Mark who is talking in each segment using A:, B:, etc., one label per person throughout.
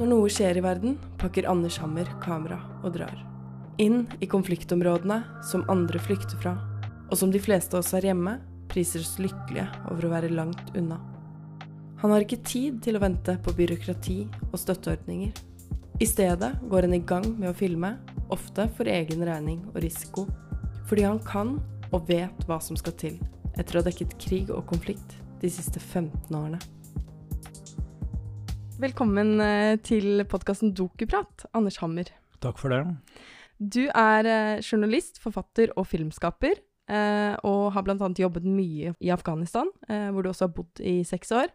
A: Når noe skjer i verden, pakker Anders Hammer kamera og drar. Inn i konfliktområdene som andre flykter fra, og som de fleste av oss her hjemme priser oss lykkelige over å være langt unna. Han har ikke tid til å vente på byråkrati og støtteordninger. I stedet går han i gang med å filme, ofte for egen regning og risiko, fordi han kan og vet hva som skal til, etter å ha dekket krig og konflikt de siste 15 årene. Velkommen eh, til podkasten Dokuprat, Anders Hammer.
B: Takk for det.
A: Du er eh, journalist, forfatter og filmskaper, eh, og har bl.a. jobbet mye i Afghanistan, hvor du også har bodd i seks år.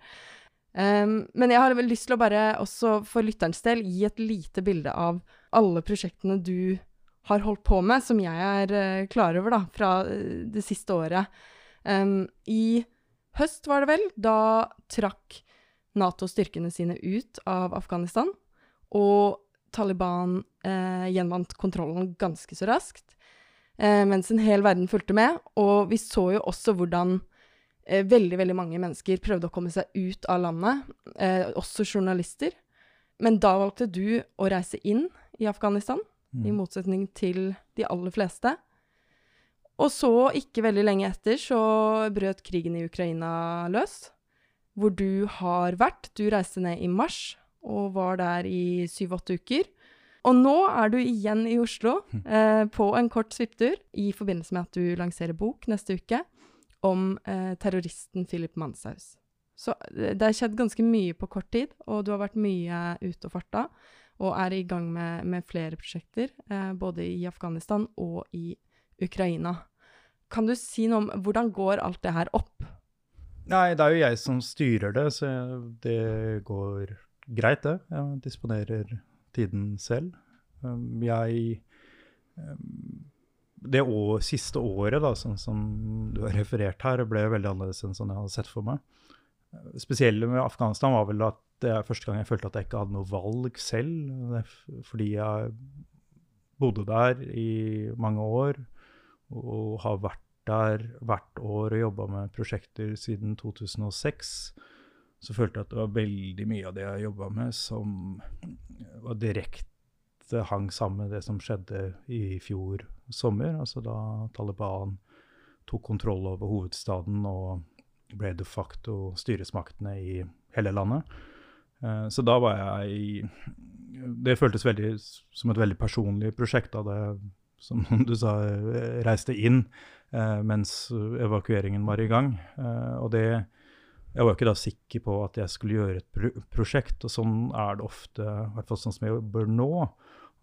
A: Um, men jeg har vel lyst til å bare, også for lytterens del, gi et lite bilde av alle prosjektene du har holdt på med, som jeg er klar over da, fra det siste året. Um, I høst, var det vel, da trakk Nato-styrkene sine ut av Afghanistan, og Taliban eh, gjenvant kontrollen ganske så raskt, mens en hel verden fulgte med. Og vi så jo også hvordan eh, veldig, veldig mange mennesker prøvde å komme seg ut av landet, eh, også journalister. Men da valgte du å reise inn i Afghanistan, mm. i motsetning til de aller fleste. Og så, ikke veldig lenge etter, så brøt krigen i Ukraina løs. Hvor du har vært. Du reiste ned i mars og var der i syv-åtte uker. Og nå er du igjen i Oslo hm. eh, på en kort svipptur i forbindelse med at du lanserer bok neste uke om eh, terroristen Philip Manshaus. Så eh, det har skjedd ganske mye på kort tid, og du har vært mye ute og farta. Og er i gang med, med flere prosjekter, eh, både i Afghanistan og i Ukraina. Kan du si noe om hvordan går alt det her opp?
B: Nei, det er jo jeg som styrer det, så det går greit, det. Jeg disponerer tiden selv. Um, jeg um, det år, siste året, da, sånn som du har referert her, ble veldig annerledes enn sånn jeg hadde sett for meg. Spesielle med Afghanistan var vel at det er første gang jeg følte at jeg ikke hadde noe valg selv. Fordi jeg bodde der i mange år og har vært der hvert år og jobba med prosjekter siden 2006. Så følte jeg at det var veldig mye av det jeg jobba med, som var direkte hang sammen med det som skjedde i fjor sommer, altså da Taliban tok kontroll over hovedstaden og ble de facto styresmaktene i hele landet. Uh, så da var jeg i Det føltes veldig som et veldig personlig prosjekt, da det, som du sa, reiste inn eh, mens evakueringen var i gang. Eh, og det jeg var ikke da sikker på at jeg skulle gjøre et pro prosjekt, og sånn er det ofte, i hvert fall sånn som jeg bør nå.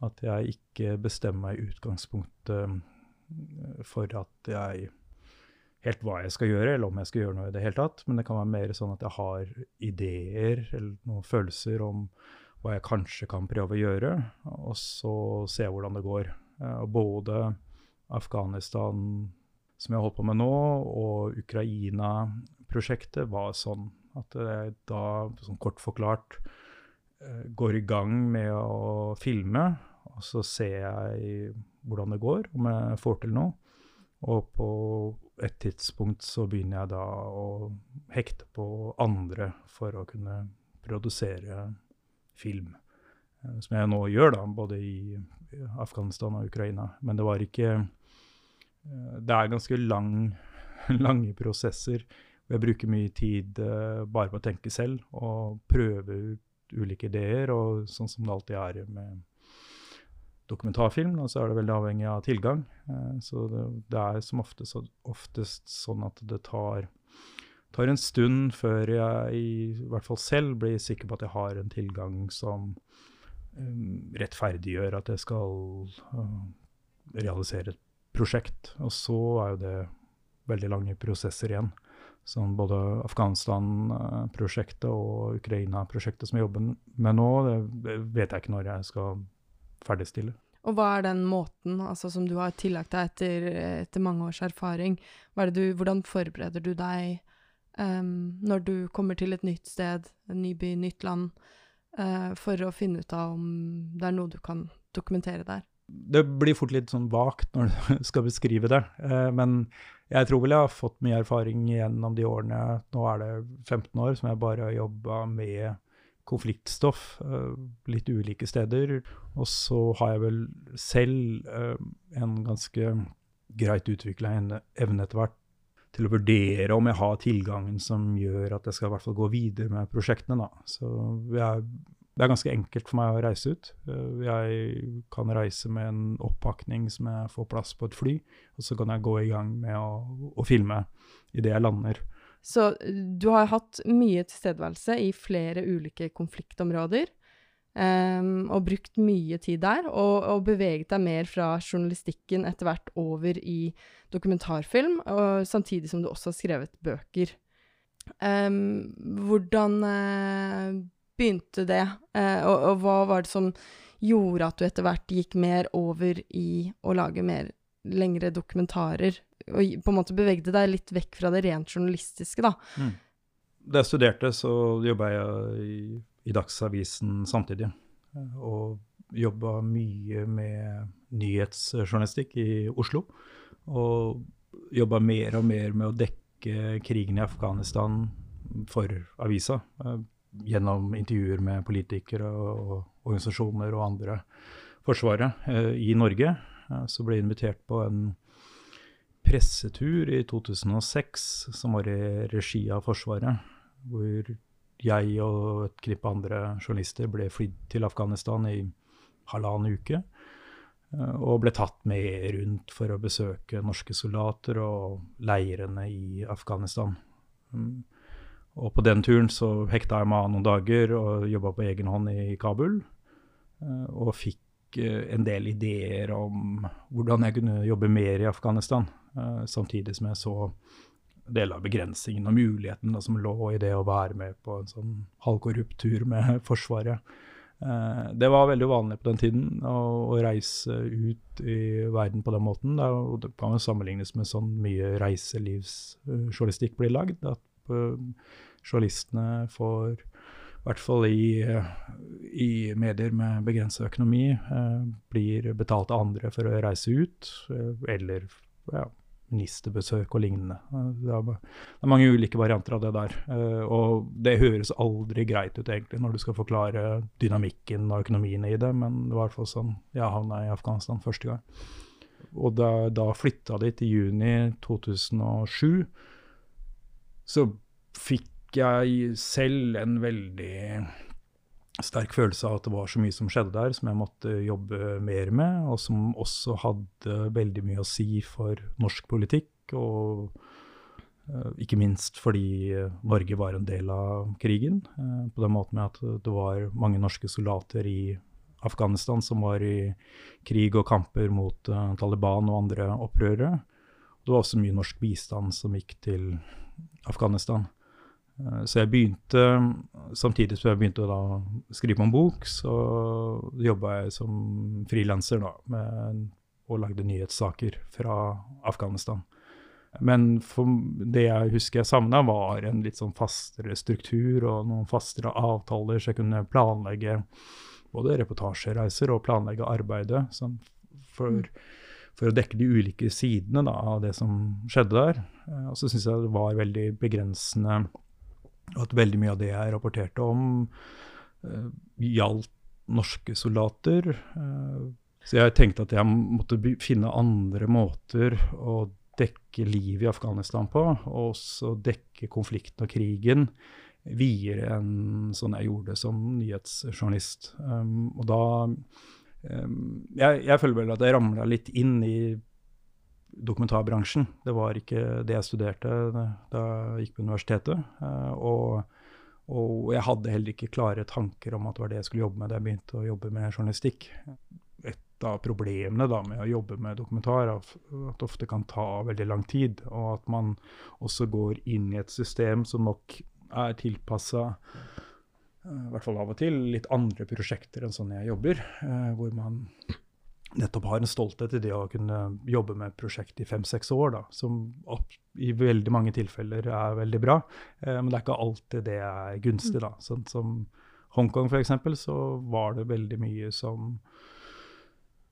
B: At jeg ikke bestemmer meg i utgangspunktet eh, for at jeg helt hva jeg skal gjøre, eller om jeg skal gjøre noe i det hele tatt. Men det kan være mer sånn at jeg har ideer eller noen følelser om hva jeg kanskje kan prøve å gjøre, og så se hvordan det går. Eh, og både Afghanistan, som jeg har holdt på med nå, og Ukraina-prosjektet var sånn at jeg da, sånn kort forklart, eh, går i gang med å filme og så ser jeg hvordan det går, om jeg får til noe. Og på et tidspunkt så begynner jeg da å hekte på andre for å kunne produsere film. Eh, som jeg nå gjør, da, både i Afghanistan og Ukraina. Men det var ikke eh, Det er ganske lang, lange prosesser. Og jeg bruker mye tid uh, bare på å tenke selv og prøve ut ulike ideer, og sånn som det alltid er med dokumentarfilm, så er det veldig avhengig av tilgang. Eh, så det, er som oftest, oftest sånn at det tar, tar, en stund før jeg i, hvert fall selv blir sikker på at jeg har en tilgang som rettferdiggjør at jeg skal uh, realisere et prosjekt. Og så er jo det veldig lange prosesser igjen. Sånn både Afghanistan-prosjektet og Ukraina-prosjektet som jeg jobber med nå, det vet jeg ikke når jeg skal ferdigstille.
A: Og hva er den måten altså, som du har tillagt deg etter, etter mange års erfaring? Du, hvordan forbereder du deg um, når du kommer til et nytt sted, en ny by, nytt land, uh, for å finne ut av om det er noe du kan dokumentere der?
B: Det blir fort litt sånn vagt når du skal beskrive det, uh, men jeg tror vel jeg har fått mye erfaring gjennom de årene Nå er det 15 år som jeg bare har jobba med konfliktstoff uh, litt ulike steder. Og så har jeg vel selv uh, en ganske greit utvikla evne etter hvert til å vurdere om jeg har tilgangen som gjør at jeg skal i hvert fall gå videre med prosjektene. Da. Så jeg, det er ganske enkelt for meg å reise ut. Uh, jeg kan reise med en oppakning som jeg får plass på et fly, og så kan jeg gå i gang med å, å filme idet jeg lander.
A: Så du har hatt mye tilstedeværelse i flere ulike konfliktområder. Um, og brukt mye tid der, og, og, beveget deg mer fra journalistikken etter hvert over i dokumentarfilm, og, samtidig som du også har skrevet bøker. Um, hvordan uh, begynte det, uh, og, og, hva var det som gjorde at du etter hvert gikk mer over i å lage mer lengre dokumentarer? Og på en måte bevegde deg litt vekk fra det rent journalistiske, da. Mm.
B: Da jeg studerte, så jobba jeg i i Dagsavisen samtidig. Og jobba mye med nyhetsjournalistikk i Oslo. Og jobba mer og mer med å dekke krigen i Afghanistan for avisa. Eh, gjennom intervjuer med politikere og organisasjoner og andre forsvaret eh, i Norge. Eh, så ble jeg invitert på en pressetur i 2006 som var i regi av Forsvaret. Hvor jeg og et knippe andre journalister ble flydd til Afghanistan i halvannen uke. Eh, og ble tatt med rundt for å besøke norske soldater og leirene i Afghanistan. Mm. Og på den turen så hekta jeg meg av noen dager og jobba på egen hånd i Kabul. Eh, og fikk eh, en del ideer om hvordan jeg kunne jobbe mer i Afghanistan. Samtidig som jeg så del av begrensningen og muligheten da, som lå i det å være med på en sånn halvkorrupt tur med Forsvaret. Eh, det var veldig uvanlig på den tiden å, å, reise ut i verden på den måten. Da, og det kan jo sammenlignes med sånn mye reiselivsjournalistikk blir lagd. At uh, journalistene får i hvert fall i, i medier med begrenset økonomi, eh, blir betalt av andre for å reise ut, eh, eller ja, ministerbesøk og lignende. Det er, det er, mange ulike varianter av det der. Eh, og det høres aldri greit ut egentlig når du skal forklare dynamikken og økonomien i det, men det var i hvert fall sånn jeg havna i Afghanistan første gang. Og da, da flytta dit til juni 2007, så fikk jeg selv en veldig sterk følelse av at det var så mye som skjedde der, som jeg måtte jobbe mer med, og som også hadde veldig mye å si for norsk politikk. Og uh, ikke minst fordi Norge var en del av krigen, uh, på den måten med at det var mange norske soldater i Afghanistan som var i krig og kamper mot uh, Taliban og andre opprørere. Det var også mye norsk bistand som gikk til Afghanistan. Eh, så jeg begynte, samtidig som jeg begynte å skrive en bok, så jobba jeg som frilanser og lagde nyhetssaker fra Afghanistan. Men det jeg husker jeg savna, var en litt sånn fastere struktur og noen fastere avtaler, så jeg kunne planlegge både reportasjereiser og planlegge arbeidet sånn for, for, å dekke de ulike sidene da, av det som skjedde der. Eh, og så syns jeg det var veldig begrensende at veldig mye av det jeg rapporterte om, uh, gjaldt norske soldater. Uh, så jeg tenkte at jeg måtte finne andre måter å dekke livet i Afghanistan på, og også dekke konflikten og krigen videre enn sånn jeg gjorde som nyhetsjournalist. Um, og da um, jeg, jeg, føler vel at jeg ramla litt inn i dokumentarbransjen. Det var ikke det jeg studerte da jeg gikk på universitetet. Eh, og, og, jeg hadde heller ikke klare tanker om at det var det jeg skulle jobbe med da jeg begynte å jobbe med journalistikk. Et av problemene da med å jobbe med dokumentar er at det ofte kan ta veldig lang tid, og at man også går inn i et system som nok er tilpassa eh, i hvert fall av og til, litt andre prosjekter enn sånn jeg jobber. Eh, hvor man nettopp har en stolthet i det å kunne jobbe med et prosjekt i fem-seks år, da, som i veldig mange tilfeller er veldig bra. Eh, men det er ikke alltid det er gunstig. da. Sånn som Hongkong f.eks., så var det veldig mye som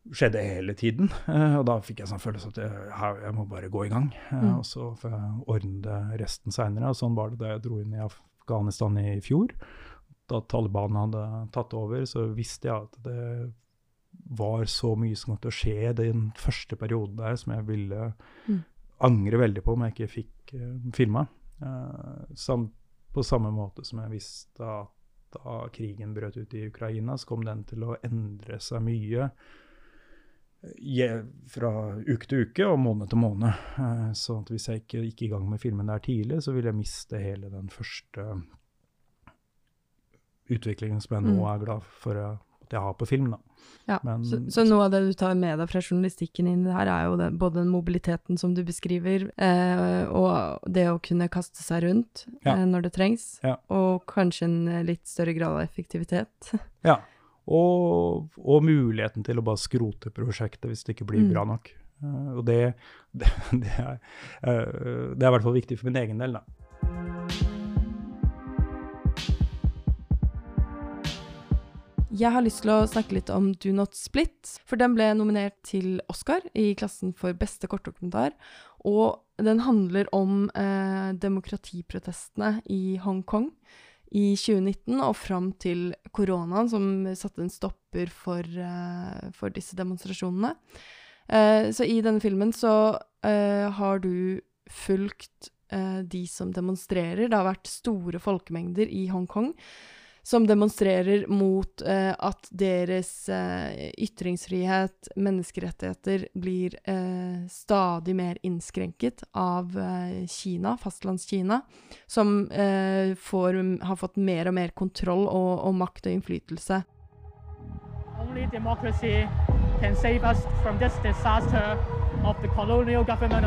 B: skjedde hele tiden. Eh, og da fikk jeg sånn følelse at jeg, jeg, må bare gå i gang. Eh, mm. Og så får jeg ordne det resten seinere. Og sånn var det da jeg dro inn i Afghanistan i fjor. da Taliban hadde tatt over, så visste jeg at det var så mye som kom til å skje den første perioden der, som jeg ville
A: Mm.
B: angre veldig på om jeg ikke fikk uh, filma. Uh, sam, på samme måte som jeg visste at da krigen brøt ut i Ukraina, så kom den til å endre seg mye eh, fra uke til uke og måned til måned. Eh, Så at hvis jeg ikke gikk i gang med filmen der tidlig, så ville jeg miste hele den første utviklingen som jeg nå
A: Mm.
B: er glad for eh, at jeg har på film. da.
A: Ja,
B: Men-
A: så, så noe av det du tar med deg fra journalistikken inn i det her, er jo det, både den mobiliteten som du beskriver, eh, og det å kunne kaste seg rundt
B: Ja.
A: eh, når det trengs,
B: Ja.
A: og kanskje en eh, litt større grad av effektivitet.
B: Ja. Og, og muligheten til å bare skrote prosjektet hvis det ikke blir
A: Mm.
B: bra nok. Eh, og det, det, det, er, eh, det er i hvert fall viktig for min egen del, da.
A: Jeg har lyst til å snakke litt om Do Not Split, for den ble nominert til Oscar i klassen for beste kortdokumentar. Og den handler om eh, demokratiprotestene i Hongkong i 2019 og fram til koronaen, som satte en stopper for, eh, for disse demonstrasjonene. Eh, så i denne filmen så eh, har du fulgt eh, de som demonstrerer. Det har vært store folkemengder i Hongkong som demonstrerer mot eh, at deres eh, ytringsfrihet, menneskerettigheter, blir eh, stadig mer innskrenket av eh, Kina, fastlandskina, som eh, får, har fått mer og mer kontroll og, og makt og innflytelse.
C: Only democracy can save us from this disaster of the colonial government.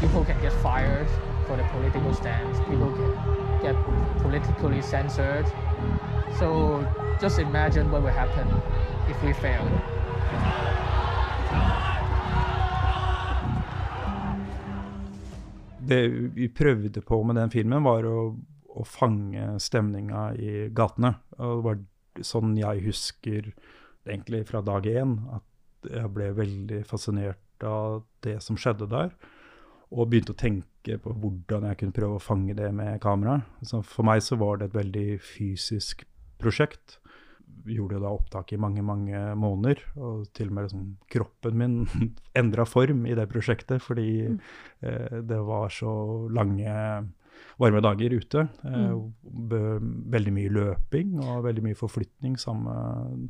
C: People can get fired for their political stance. People can get politically censored. So just imagine what will happen if we fail.
B: Det vi prøvde på med den filmen, var å, å fange stemninga i gatene. Og det var sånn jeg husker egentlig fra dag én, at jeg ble veldig fascinert av det som skjedde der. Og begynte å tenke på hvordan jeg kunne prøve å fange det med kamera. Så for meg så var det et veldig fysisk prosjekt. Vi gjorde jo da opptak i mange, mange måneder, og til og med liksom kroppen min endra form i det prosjektet, fordi
A: Mm.
B: eh, det var så lange, varme dager ute. Eh, veldig mye løping og veldig mye forflytning sammen med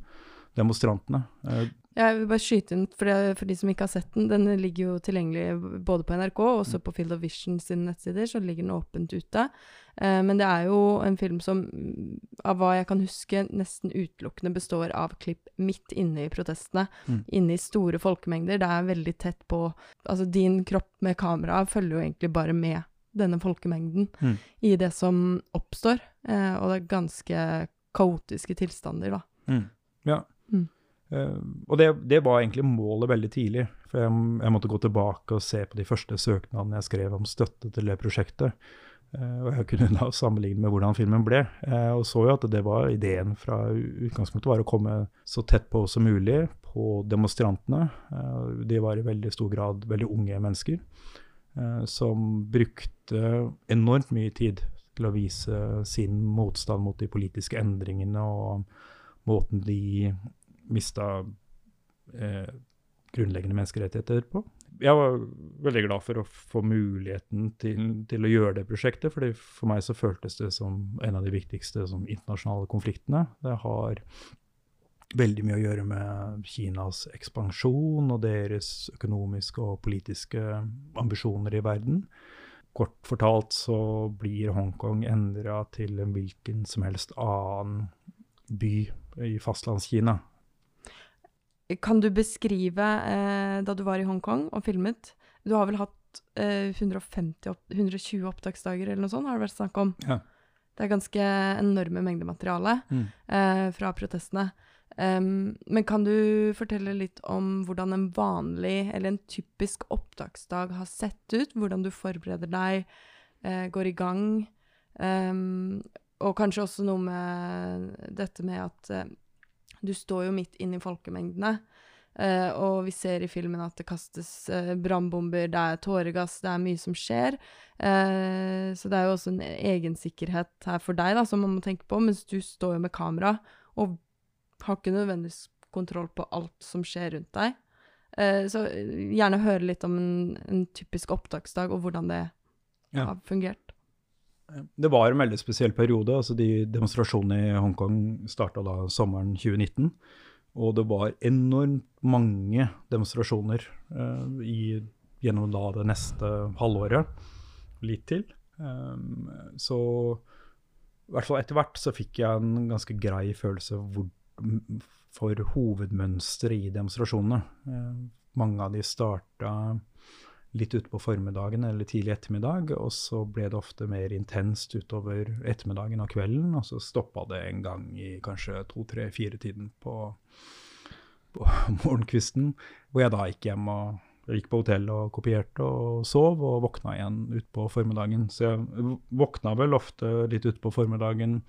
B: demonstrantene. Eh,
A: Jeg vil bare skyte inn, for, det, for de som ikke har sett den, den ligger jo tilgjengelig både på NRK og også på Field of Vision sine nettsider, så ligger den åpent ute. Eh, men det er jo en film som, mm, av hva jeg kan huske, nesten utelukkende består av klipp midt inne i protestene.
B: Mm.
A: Inne i store folkemengder. Det er veldig tett på Altså, din kropp med kamera følger jo egentlig bare med denne folkemengden
B: Mm.
A: i det som oppstår. Eh, og det er ganske kaotiske tilstander, da.
B: Mm. Ja.
A: Mm.
B: Eh, og det, det var egentlig målet veldig tidlig. For jeg, jeg måtte gå tilbake og se på de første søknadene jeg skrev om støtte til det prosjektet. Eh, og jeg kunne da sammenligne med hvordan filmen ble. Eh, og så jo at det var ideen fra utgangspunktet var å komme så tett på som mulig på demonstrantene. De var i veldig stor grad veldig unge mennesker som brukte enormt mye tid til å vise sin motstand mot de politiske endringene og måten de mista eh, grunnleggende menneskerettigheter på. Jeg var veldig glad for å få muligheten til, til å gjøre det prosjektet, fordi for meg så føltes det som en av de viktigste som internasjonale konfliktene. Det har veldig mye å gjøre med Kinas ekspansjon og deres økonomiske og politiske ambisjoner i verden. Kort fortalt så blir Hongkong endra til en hvilken som helst annen by i fastlandskina.
A: Kan du beskrive, eh, da du var i Hongkong og filmet Du har vel hatt eh, 150 opp, 120 opptaksdager eller noe sånt, har det vært snakk om?
B: Ja.
A: Det er ganske enorme mengder materiale
B: Mm.
A: eh, fra protestene. Um, men kan du fortelle litt om hvordan en vanlig, eller en typisk opptaksdag har sett ut? Hvordan du forbereder deg, eh, går i gang? Um, og kanskje også noe med dette med at eh, du står jo midt inn i folkemengdene. Uh, og vi ser i filmen at det kastes uh, brannbomber, det er tåregass, det er mye som skjer. Uh, så det er jo også en egensikkerhet her for deg da, som man må tenke på, mens du står jo med kamera og har ikke nødvendigvis kontroll på alt som skjer rundt deg. Uh, så gjerne høre litt om en, en typisk opptaksdag, og hvordan det
B: Ja.
A: har fungert.
B: Det var en veldig spesiell periode. altså De demonstrasjonene i Hongkong starta da sommeren 2019. Og det var enormt mange demonstrasjoner eh, i, gjennom da det neste halvåret. Litt til. Um, så i hvert fall etter hvert så fikk jeg en ganske grei følelse hvor, for hovedmønsteret i demonstrasjonene. Eh, mange av de starta litt utpå formiddagen eller tidlig ettermiddag, og så ble det ofte mer intenst utover ettermiddagen og kvelden, og så stoppa det en gang i kanskje to, tre, fire-tiden på, på morgenkvisten, hvor jeg da gikk hjem og gikk på hotell og kopierte og sov, og våkna igjen utpå formiddagen. Så jeg våkna vel ofte litt utpå formiddagen,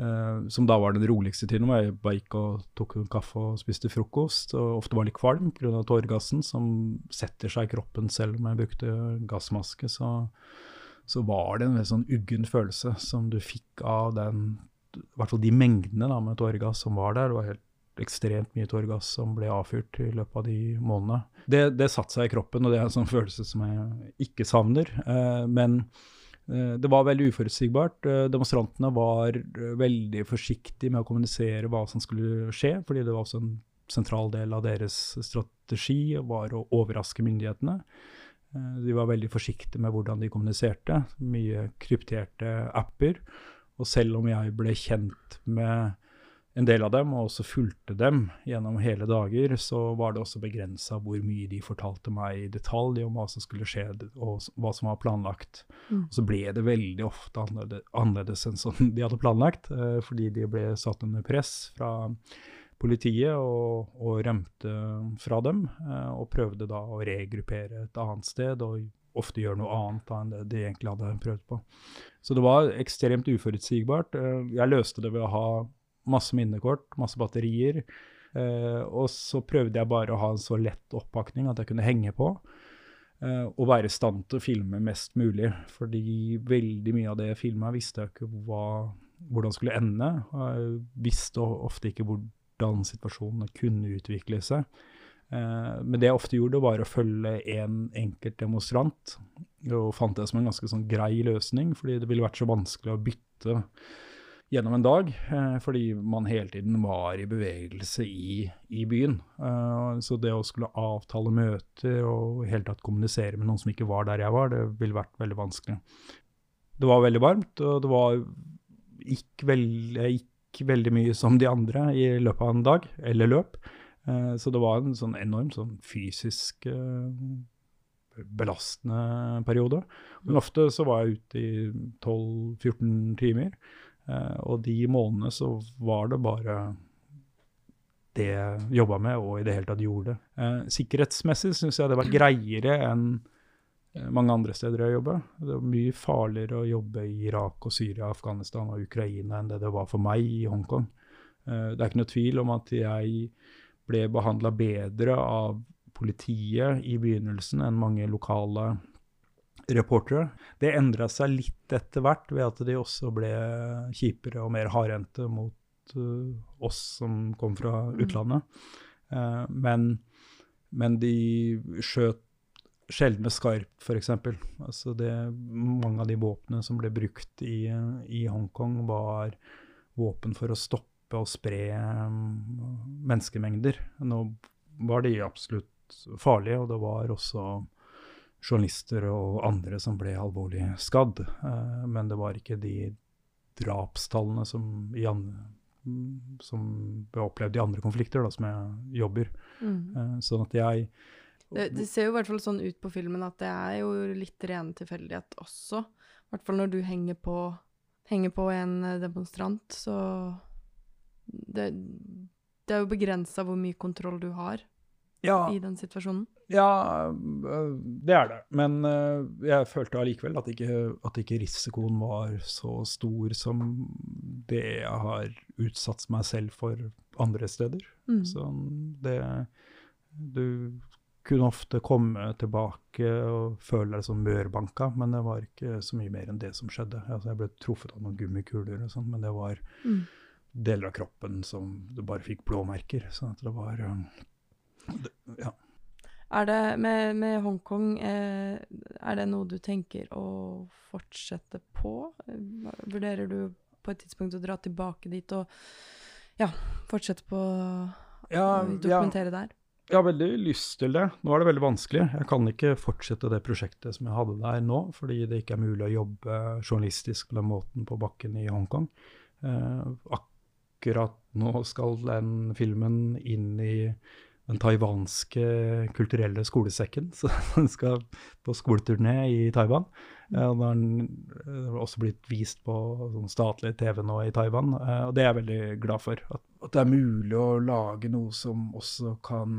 B: eh, som da var den roligste tiden, hvor jeg bare gikk og tok en kaffe og spiste frokost, og ofte var litt kvalm pga. tåregassen, som setter seg i kroppen selv om jeg brukte gassmaske. Så, så var det en veldig sånn uggen følelse som du fikk av den, i hvert fall de mengdene da, med tåregass som var der. Det var helt ekstremt mye tåregass som ble avfyrt i løpet av de månedene. Det, det satte seg i kroppen, og det er en sånn følelse som jeg ikke savner. Uh, men det var veldig uforutsigbart. Eh, demonstrantene var eh, veldig forsiktige med å kommunisere hva som skulle skje, fordi det var også en sentral del av deres strategi var å overraske myndighetene. Eh, De var veldig forsiktige med hvordan de kommuniserte. Mye krypterte apper. Og selv om jeg ble kjent med en del av dem, og også fulgte dem gjennom hele dager, så var det også begrensa hvor mye de fortalte meg i detalj om hva som skulle skje, og hva som var planlagt.
A: Mm.
B: Så ble det veldig ofte annerledes, enn sånn de hadde planlagt, eh, fordi de ble satt under press fra politiet og, og rømte fra dem, eh, og prøvde da å regruppere et annet sted, og ofte gjøre noe annet da enn det de egentlig hadde prøvd på. Så det var ekstremt uforutsigbart. Eh, Jeg løste det ved å ha masse minnekort, masse batterier, eh, og så prøvde jeg bare å ha en så lett oppakning at jeg kunne henge på. eh, og være i stand til å filme mest mulig, fordi veldig mye av det jeg filma, visste jeg ikke hva, hvordan skulle ende. Jeg visste ofte ikke hvordan situasjonene kunne utvikle seg. Eh, men det jeg ofte gjorde, var å følge en enkelt demonstrant, og fant det som en ganske sånn grei løsning, fordi det ville vært så vanskelig å bytte gjennom en dag, eh, fordi man hele tiden var i bevegelse i, i byen. Eh, så det å skulle avtale møter og i hele tatt kommunisere med noen som ikke var der jeg var, det ville vært veldig vanskelig. Det var veldig varmt, og det var gikk, vel, jeg gikk veldig mye som de andre i løpet av en dag, eller løp. Eh, så det var en sånn enorm sånn fysisk belastende periode. Men ofte så var jeg ute i 12-14 timer. Eh, og de månedene så var det bare det jeg jobba med, og i det hele tatt gjorde. Eh, sikkerhetsmessig syns jeg det var greiere enn eh, mange andre steder jeg jobba. Det var mye farligere å jobbe i Irak og Syria, Afghanistan og Ukraina enn det det var for meg i Hongkong. Det er ikke noe tvil om at jeg ble behandla bedre av politiet i begynnelsen enn mange lokale reportere. Det endra seg litt etter hvert ved at de også ble kjipere og mer hardhendte mot uh, oss som kom fra utlandet. Uh, men, men de skjøt sjelden med skarpt, f.eks. Altså det, mange av de våpnene som ble brukt i, i Hongkong, var våpen for å stoppe og spre mm, menneskemengder. Nå var de absolutt farlige, og det var også journalister og andre som ble alvorlig skadd. Eh, men det var ikke de drapstallene som, som ble opplevd i andre konflikter, da, som jeg jobber.
A: Mm.
B: Eh, sånn at jeg
A: Det, det ser jo i hvert fall sånn ut på filmen at det er jo litt ren tilfeldighet også. I hvert fall når du henger på, henger på en eh, demonstrant, så det, det er jo begrensa hvor mye kontroll du har
B: ja,
A: i den situasjonen.
B: Ja, øh, det er det. Men øh, jeg følte allikevel at at ikke risikoen var så stor som det jeg har utsatt meg selv for andre steder.
A: Mm.
B: Så det Du kunne ofte komme tilbake og føle deg som mørbanka, men det var ikke så mye mer enn det som skjedde. Altså, jeg ble truffet av noen gummikuler og sånn, men det var
A: Mm.
B: deler av kroppen som du bare fikk blåmerker. Så det var um, det, Ja.
A: Er det med, med Hongkong eh, Er det noe du tenker å fortsette på? Vurderer du på et tidspunkt å dra tilbake dit og ja, fortsette på
B: Ja,
A: å dokumentere der?
B: Jeg har veldig lyst til det. Nå er det veldig vanskelig. Jeg kan ikke fortsette det prosjektet som jeg hadde der nå, fordi det ikke er mulig å jobbe journalistisk på den måten på bakken i Hongkong. Eh, akkurat nå skal den filmen inn i den taiwanske kulturelle skolesekken, så den skal på skoleturné i Taiwan. Eh, og den har eh, også blitt vist på sånn statlig TV nå i Taiwan, eh, og det er jeg veldig glad for. At, at det er mulig å lage noe som også kan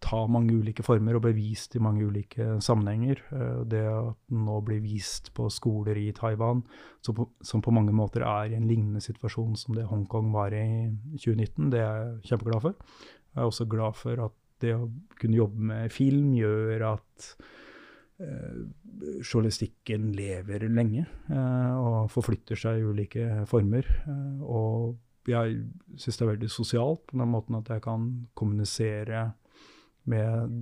B: ta mange ulike former og bli vist i mange ulike sammenhenger. Eh, Det at den nå blir vist på skoler i Taiwan, som på, som på mange måter er i en lignende situasjon som det Hongkong var i 2019, det er jeg kjempeglad for. Jeg er også glad for at det å kunne jobbe med film gjør at eh, journalistikken lever lenge eh, og forflytter seg i ulike former. Eh, og jeg syns det er veldig sosialt på den måten at jeg kan kommunisere med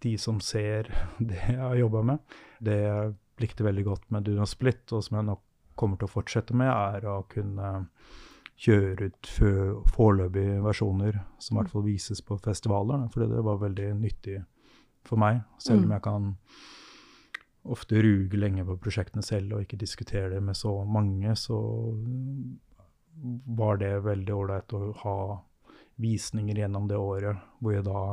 B: de som ser det jeg har jobba med. Det jeg likte veldig godt med Duna Split, og som jeg nok kommer til å fortsette med, er å kunne kjøre ut foreløpige versjoner som i hvert fall vises på festivaler. Fordi det var veldig nyttig for meg, selv om
A: Mm.
B: jeg kan ofte ruge lenge på prosjektene selv og ikke diskutere det med så mange, så var det veldig ålreit å ha visninger gjennom det året, hvor jeg da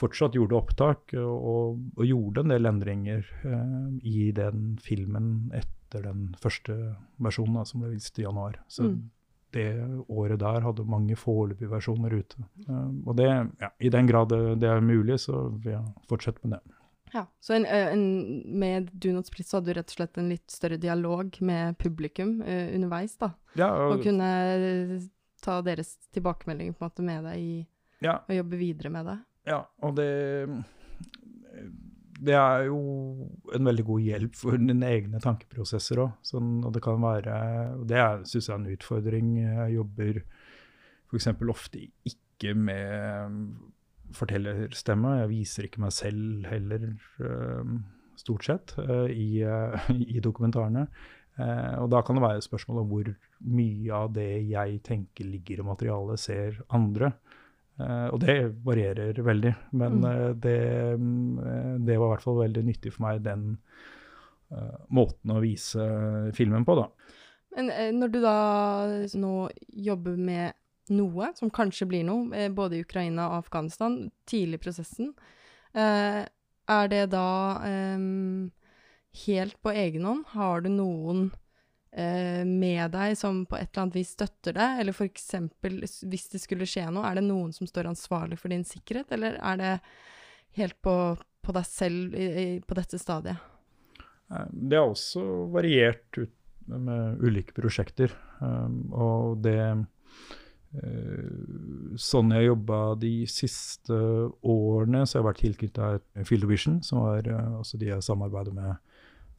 B: fortsatt gjorde opptak og, og gjorde en del endringer eh, i den filmen etter den første versjonen da, som ble vist i januar. Så
A: Mm.
B: det året der hadde mange foreløpige versjoner ute. Eh, og det, ja, i den grad det, det er mulig, så vil jeg fortsette med det.
A: Ja, så en, eh, en, med Do Not Split så hadde du rett og slett en litt større dialog med publikum uh, underveis, da.
B: Ja,
A: Og
B: og,
A: kunne ta deres tilbakemeldinger på en måte med deg i
B: ja,
A: og jobbe videre med det.
B: Ja, og det Det er jo en veldig god hjelp for dine egne tankeprosesser òg. Sånn, og det kan være Og det syns jeg er en utfordring. Jeg jobber f.eks. ofte ikke med fortellerstemme. Jeg viser ikke meg selv heller, eh, stort sett, eh, i, eh, i dokumentarene. Eh, og da kan det være et spørsmål om hvor mye av det jeg tenker ligger i materialet, ser andre. Eh, og det varierer veldig, men
A: Mm.
B: eh, det, mm, det var i hvert fall veldig nyttig for meg, den eh, måten å vise filmen på, da.
A: Men når du da nå jobber med noe, som kanskje blir noe, både i Ukraina og Afghanistan, tidlig i prosessen, eh, er det da eh, helt på egen hånd? Har du noen eh, med deg som på et eller annet vis støtter deg? Eller eksempel, hvis det skulle skje noe, er det noen som står ansvarlig for din sikkerhet, eller er det helt på, på deg selv i, i, på dette stadiet?
B: Eh, Det har også variert ut med ulike prosjekter. Um, og det eh, Sånn jeg jobba de siste årene, så har jeg vært tilknytta Field of Vision, som var eh, også de jeg samarbeider med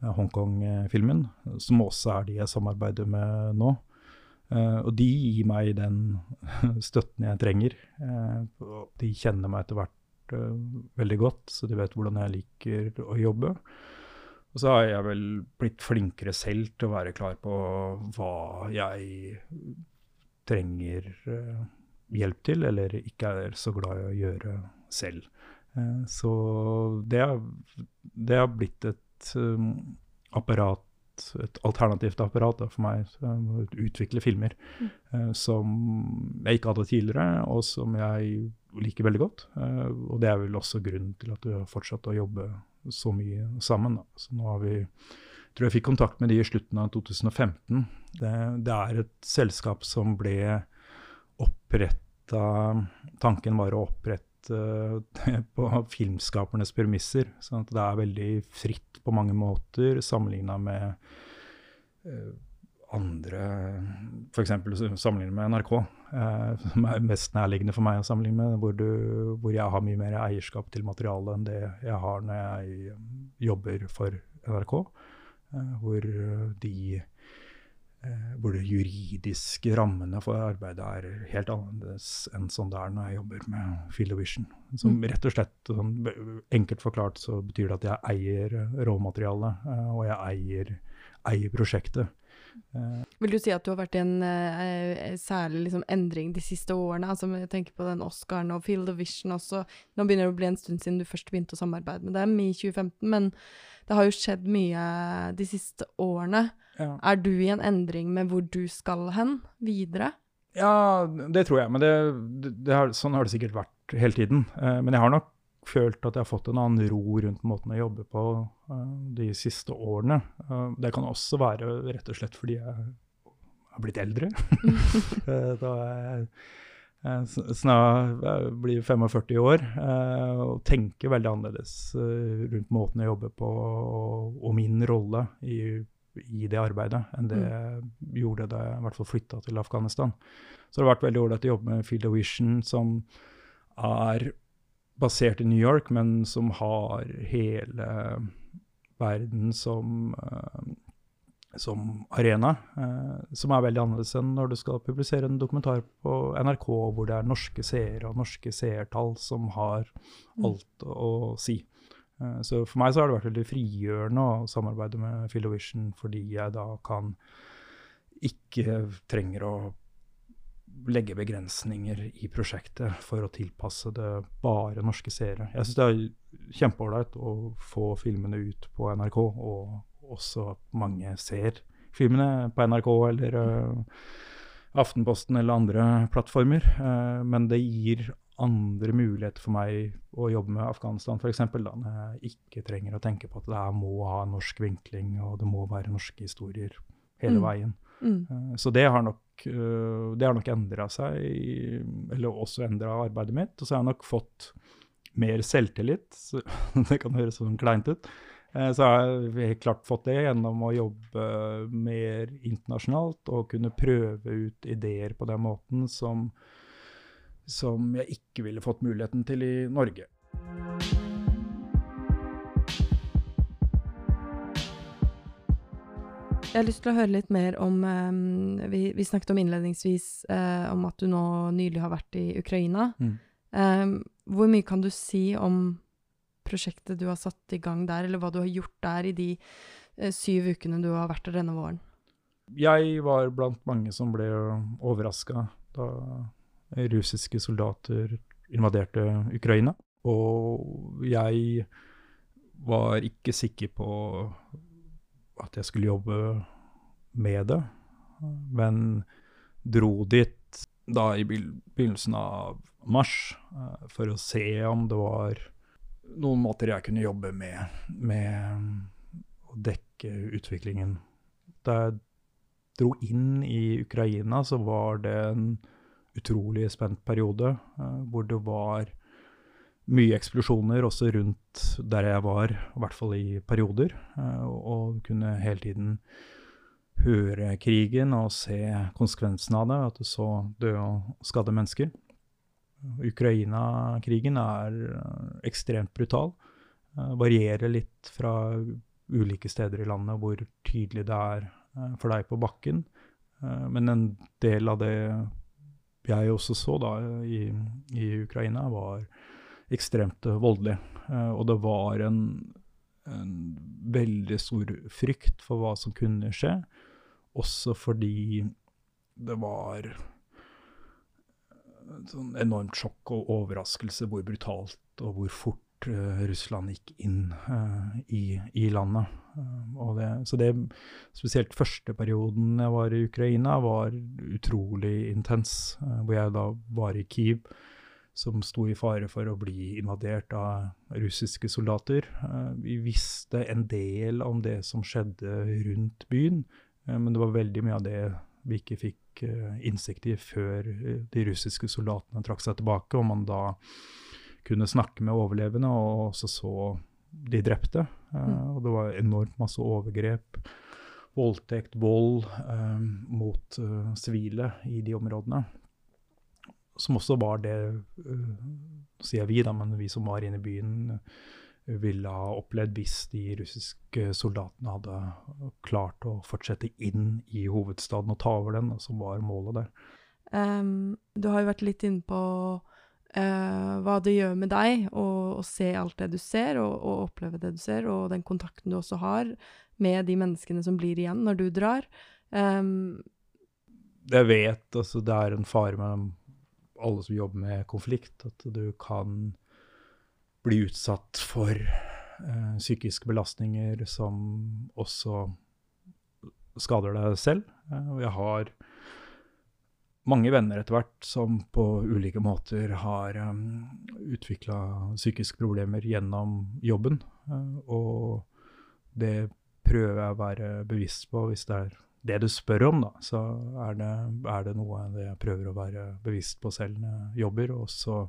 B: Hongkong-filmen, som også er de jeg samarbeider med nå. Uh, og de gir meg den støtten jeg trenger. Uh, de kjenner meg etter hvert uh, veldig godt, så de vet hvordan jeg liker å jobbe. Og så har jeg vel blitt flinkere selv til å være klar på hva jeg trenger eh, hjelp til, eller ikke er så glad i å gjøre selv. Eh, så det har blitt et um, apparat, et alternativt apparat da, for meg, um, å utvikle filmer eh, som jeg ikke hadde tidligere, og som jeg liker veldig godt. Eh, og det er vel også grunnen til at vi har fortsatt å jobbe så mye sammen. Da. Så nå har vi jeg tror jeg fikk kontakt med de i slutten av 2015. Det, det er et selskap som ble oppretta Tanken var å opprette det på filmskapernes premisser. sånn at det er veldig fritt på mange måter, sammenligna med uh, andre F.eks. sammenlignet med NRK, uh, som er mest nærliggende for meg å sammenligne med, hvor, du, hvor, jeg har mye mer eierskap til materialet enn det jeg har når jeg jobber for NRK. Eh, hvor de eh, hvor de juridiske rammene for arbeidet er helt annerledes enn sånn det er når jeg jobber med Field of Vision. Som mm. rett og slett, sånn, Enkelt forklart så betyr det at jeg eier råmaterialet, og jeg eier, eier prosjektet.
A: Vil du si at du har vært i en uh, særlig liksom, endring de siste årene? Altså, jeg tenker på den Oscaren og Field of Vision også. Nå begynner det å bli en stund siden du først begynte å samarbeide med dem, i 2015. Men det har jo skjedd mye de siste årene. Ja. Er du i en endring med hvor du skal hen videre?
B: Ja, det tror jeg. Men det, det, det har, sånn har det sikkert vært hele tiden. Eh, men jeg har nok følt at jeg har fått en annen ro rundt måten å jobbe på uh, de siste årene. Uh, det kan også være rett og slett fordi jeg har blitt eldre. uh, da jeg, jeg snart jeg blir 45 år og tenker veldig annerledes rundt måten jeg jobber på og, og min rolle i, i, det arbeidet enn det mm. jeg gjorde da jeg i hvert fall flytta til Afghanistan. Så det har vært veldig ålreit å jobbe med Field of Vision, som er basert i New York, men som har hele verden som, uh, som arena. Uh, som er veldig annerledes enn når du skal publisere en dokumentar på NRK hvor det er norske seere og norske seertall som har mm. alt mm. å si. Uh, så for meg så har det vært veldig frigjørende å samarbeide med Philovision, fordi jeg da kan ikke trenger å legge begrensninger i prosjektet for å tilpasse det bare norske seere. Jeg syns det er kjempeålreit å få filmene ut på NRK, og også at mange ser filmene på NRK eller uh, Aftenposten eller andre plattformer. Uh, men det gir andre muligheter for meg å jobbe med Afghanistan, f.eks. Når jeg ikke trenger å tenke på at det her må ha norsk vinkling, og det må være norske historier hele mm. veien. Mm. Uh, så det har nok uh, det har nok endra seg, eller også endra arbeidet mitt. Og så har jeg nok fått mer selvtillit. Så, det kan høres sånn kleint ut. Uh, så har jeg helt klart fått det gjennom å jobbe mer internasjonalt og kunne prøve ut ideer på den måten som, som jeg ikke ville fått muligheten til i Norge.
A: Jeg har lyst til å høre litt mer om um, vi, vi, snakket om innledningsvis uh, om at du nå nylig har vært i Ukraina. Mm. Um, hvor mye kan du si om prosjektet du har satt i gang der, eller hva du har gjort der i de uh, syv ukene du har vært der denne våren?
B: Jeg var blant mange som ble overraska da russiske soldater invaderte Ukraina. Og jeg var ikke sikker på at jeg skulle jobbe med det, men dro dit da i begynnelsen av mars uh, for å se om det var noen måter jeg kunne jobbe med, med å dekke utviklingen. Da jeg dro inn i Ukraina, så var det en utrolig spent periode uh, hvor det var mye eksplosjoner også rundt der jeg var, i hvert fall i perioder. Eh, og kunne hele tiden høre krigen og se konsekvensene av det, at du så døde og skadde mennesker. Ukraina-krigen er eh, ekstremt brutal. Eh, varierer litt fra ulike steder i landet hvor tydelig det er for deg på bakken. Men en del av det jeg også så da i, i Ukraina, var ekstremt voldelig. Uh, og det var en, en, veldig stor frykt for hva som kunne skje, også fordi det var sånn enormt sjokk og overraskelse hvor brutalt og hvor fort uh, Russland gikk inn uh, i, i, landet. Det, så det, spesielt første perioden jeg var i Ukraina, var utrolig intens. hvor jeg da var i Kiev som sto i fare for å bli invadert av russiske soldater. Eh, vi visste en del om det som skjedde rundt byen, eh, men det var veldig mye av det vi ikke fikk eh, innsikt i før de russiske soldatene trakk seg tilbake, og man da kunne snakke med overlevende og også så de drepte. Mm. Og det var enormt masse overgrep voldtekt, vold eh, mot eh, sivile i de områdene. Som også var det, uh, sier vi, da, men vi som var inne i byen, uh, ville ha opplevd hvis de russiske soldatene hadde klart å fortsette inn i hovedstaden og ta over den, som var målet der.
A: Um, du har jo vært litt inne på uh, hva det gjør med deg å, se alt det du ser, og, og, oppleve det du ser, og den kontakten du også har med de menneskene som blir igjen når du drar. Um,
B: jeg vet, altså det er en fare med alle som jobber med konflikt, at du kan bli utsatt for uh, psykiske belastninger som også skader deg selv. Uh, jeg har mange venner etter hvert som på ulike måter har um, utvikla psykiske problemer gjennom jobben. Uh, og det prøver jeg å være bevisst på hvis det er det du spør om, da, så er det, er det noe jeg prøver å være bevisst på selv når jeg jobber. Og så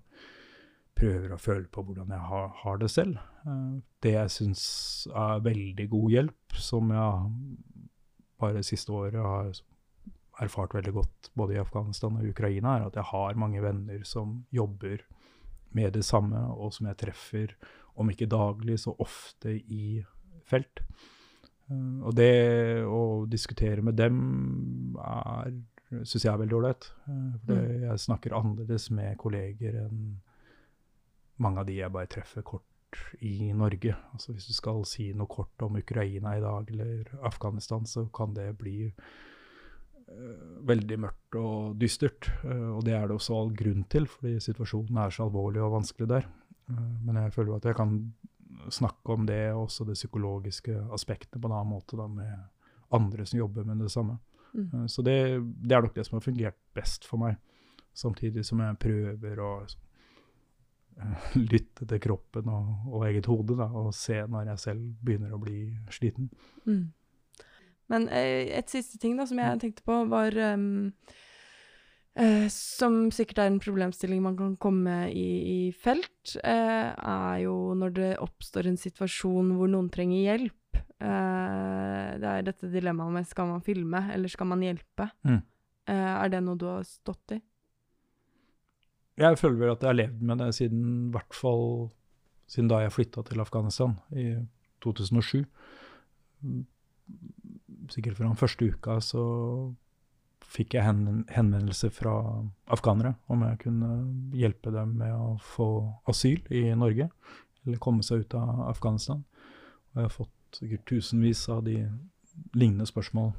B: prøver å føle på hvordan jeg har, har det selv. Uh, det jeg syns er veldig god hjelp, som jeg bare siste året har erfart veldig godt både i Afghanistan og Ukraina, er at jeg har mange venner som jobber med det samme, og som jeg treffer, om ikke daglig, så ofte i felt. Eh, og det å diskutere med dem er syns jeg er veldig ålreit. Eh, mm. jeg snakker annerledes med kolleger enn mange av de jeg bare treffer kort i Norge. Altså Hvis du skal si noe kort om Ukraina i dag eller Afghanistan, så kan det bli veldig mørkt og dystert. Uh, og det er det også all grunn til, fordi situasjonen er så alvorlig og vanskelig der. Uh, men jeg føler at jeg kan snakke om det, og også det psykologiske aspektet på en annen måte da, med andre som jobber med det samme. Mm. Så det, det, er nok det som har fungert best for meg. Samtidig som jeg prøver å lytte til kroppen og, og eget hode, da, og se når jeg selv begynner å bli sliten. Mm.
A: Men uh, et siste ting da, som jeg tenkte på, var um, Eh, som sikkert er en problemstilling man kan komme i, i felt, eh, er jo når det oppstår en situasjon hvor noen trenger hjelp. Eh, det er dette dilemmaet med skal man filme, eller skal man hjelpe. Mm. Eh, er det noe du har stått i?
B: Jeg føler vel at jeg har levd med det siden hvert fall siden da jeg flytta til Afghanistan i 2007. Sikkert fra den første uka så fikk jeg henvendelse fra afghanere om jeg kunne hjelpe dem med å få asyl i Norge, eller komme seg ut av Afghanistan. Og jeg har fått sikkert tusenvis av de lignende spørsmål.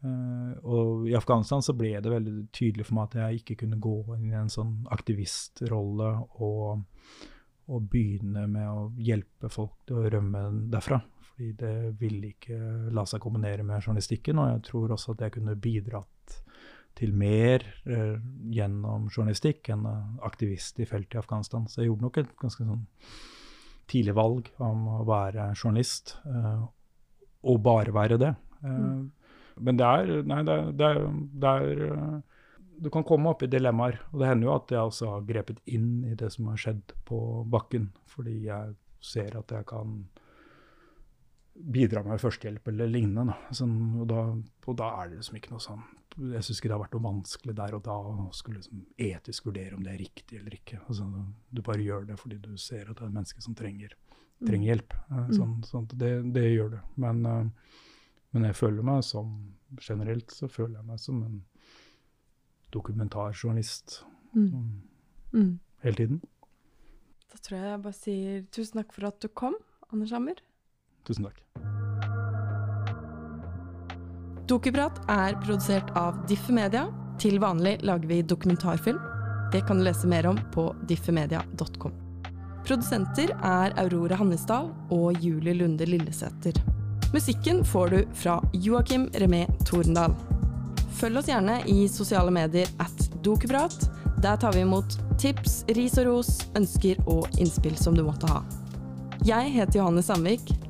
B: Uh, og i Afghanistan så ble det veldig tydelig for meg at jeg ikke kunne gå inn i en sånn aktivistrolle og, og begynne med å hjelpe folk til å rømme derfra. Fordi det ville ikke la seg kombinere med journalistikken, og jeg tror også at jeg kunne bidratt til mer eh, gjennom journalistikk enn aktivist i feltet i Afghanistan. Så jeg gjorde nok et ganske sånn tidlig valg om å være journalist, eh, og bare være det. Eh, mm. Men det er Nei, det, det, det er eh, Du kan komme opp i dilemmaer. Og det hender jo at jeg også har grepet inn i det som har skjedd på bakken, fordi jeg ser at jeg kan bidra med førstehjelp eller lignende. Sånn, og, da, og, da, er det liksom ikke noe sånn Jeg syns ikke det har vært noe vanskelig der og da å skulle liksom etisk vurdere om det er riktig eller ikke. Altså, du bare gjør det fordi du ser at det er et menneske som trenger, trenger mm. hjelp. Eh, mm. Sånn, sånn, det, det, gjør det. Men, uh, men, jeg føler meg som Generelt så føler jeg meg som en dokumentarjournalist mm. mm. mm. hele tiden.
A: Da tror jeg jeg bare sier tusen takk for at du kom, Anders Hammer.
B: Tusen takk.
A: Dokuprat er produsert av Diffe. Til vanlig lager vi dokumentarfilm. Det kan du lese mer om på diffemedia.com. Produsenter er Aurora Hannisdal og Julie Lunde Lillesæter. Musikken får du fra Joakim Remé Torendal. Følg oss gjerne i sosiale medier at Dokuprat. Der tar vi imot tips, ris og ros, ønsker og innspill som du måtte ha. Jeg heter Johanne Sandvik.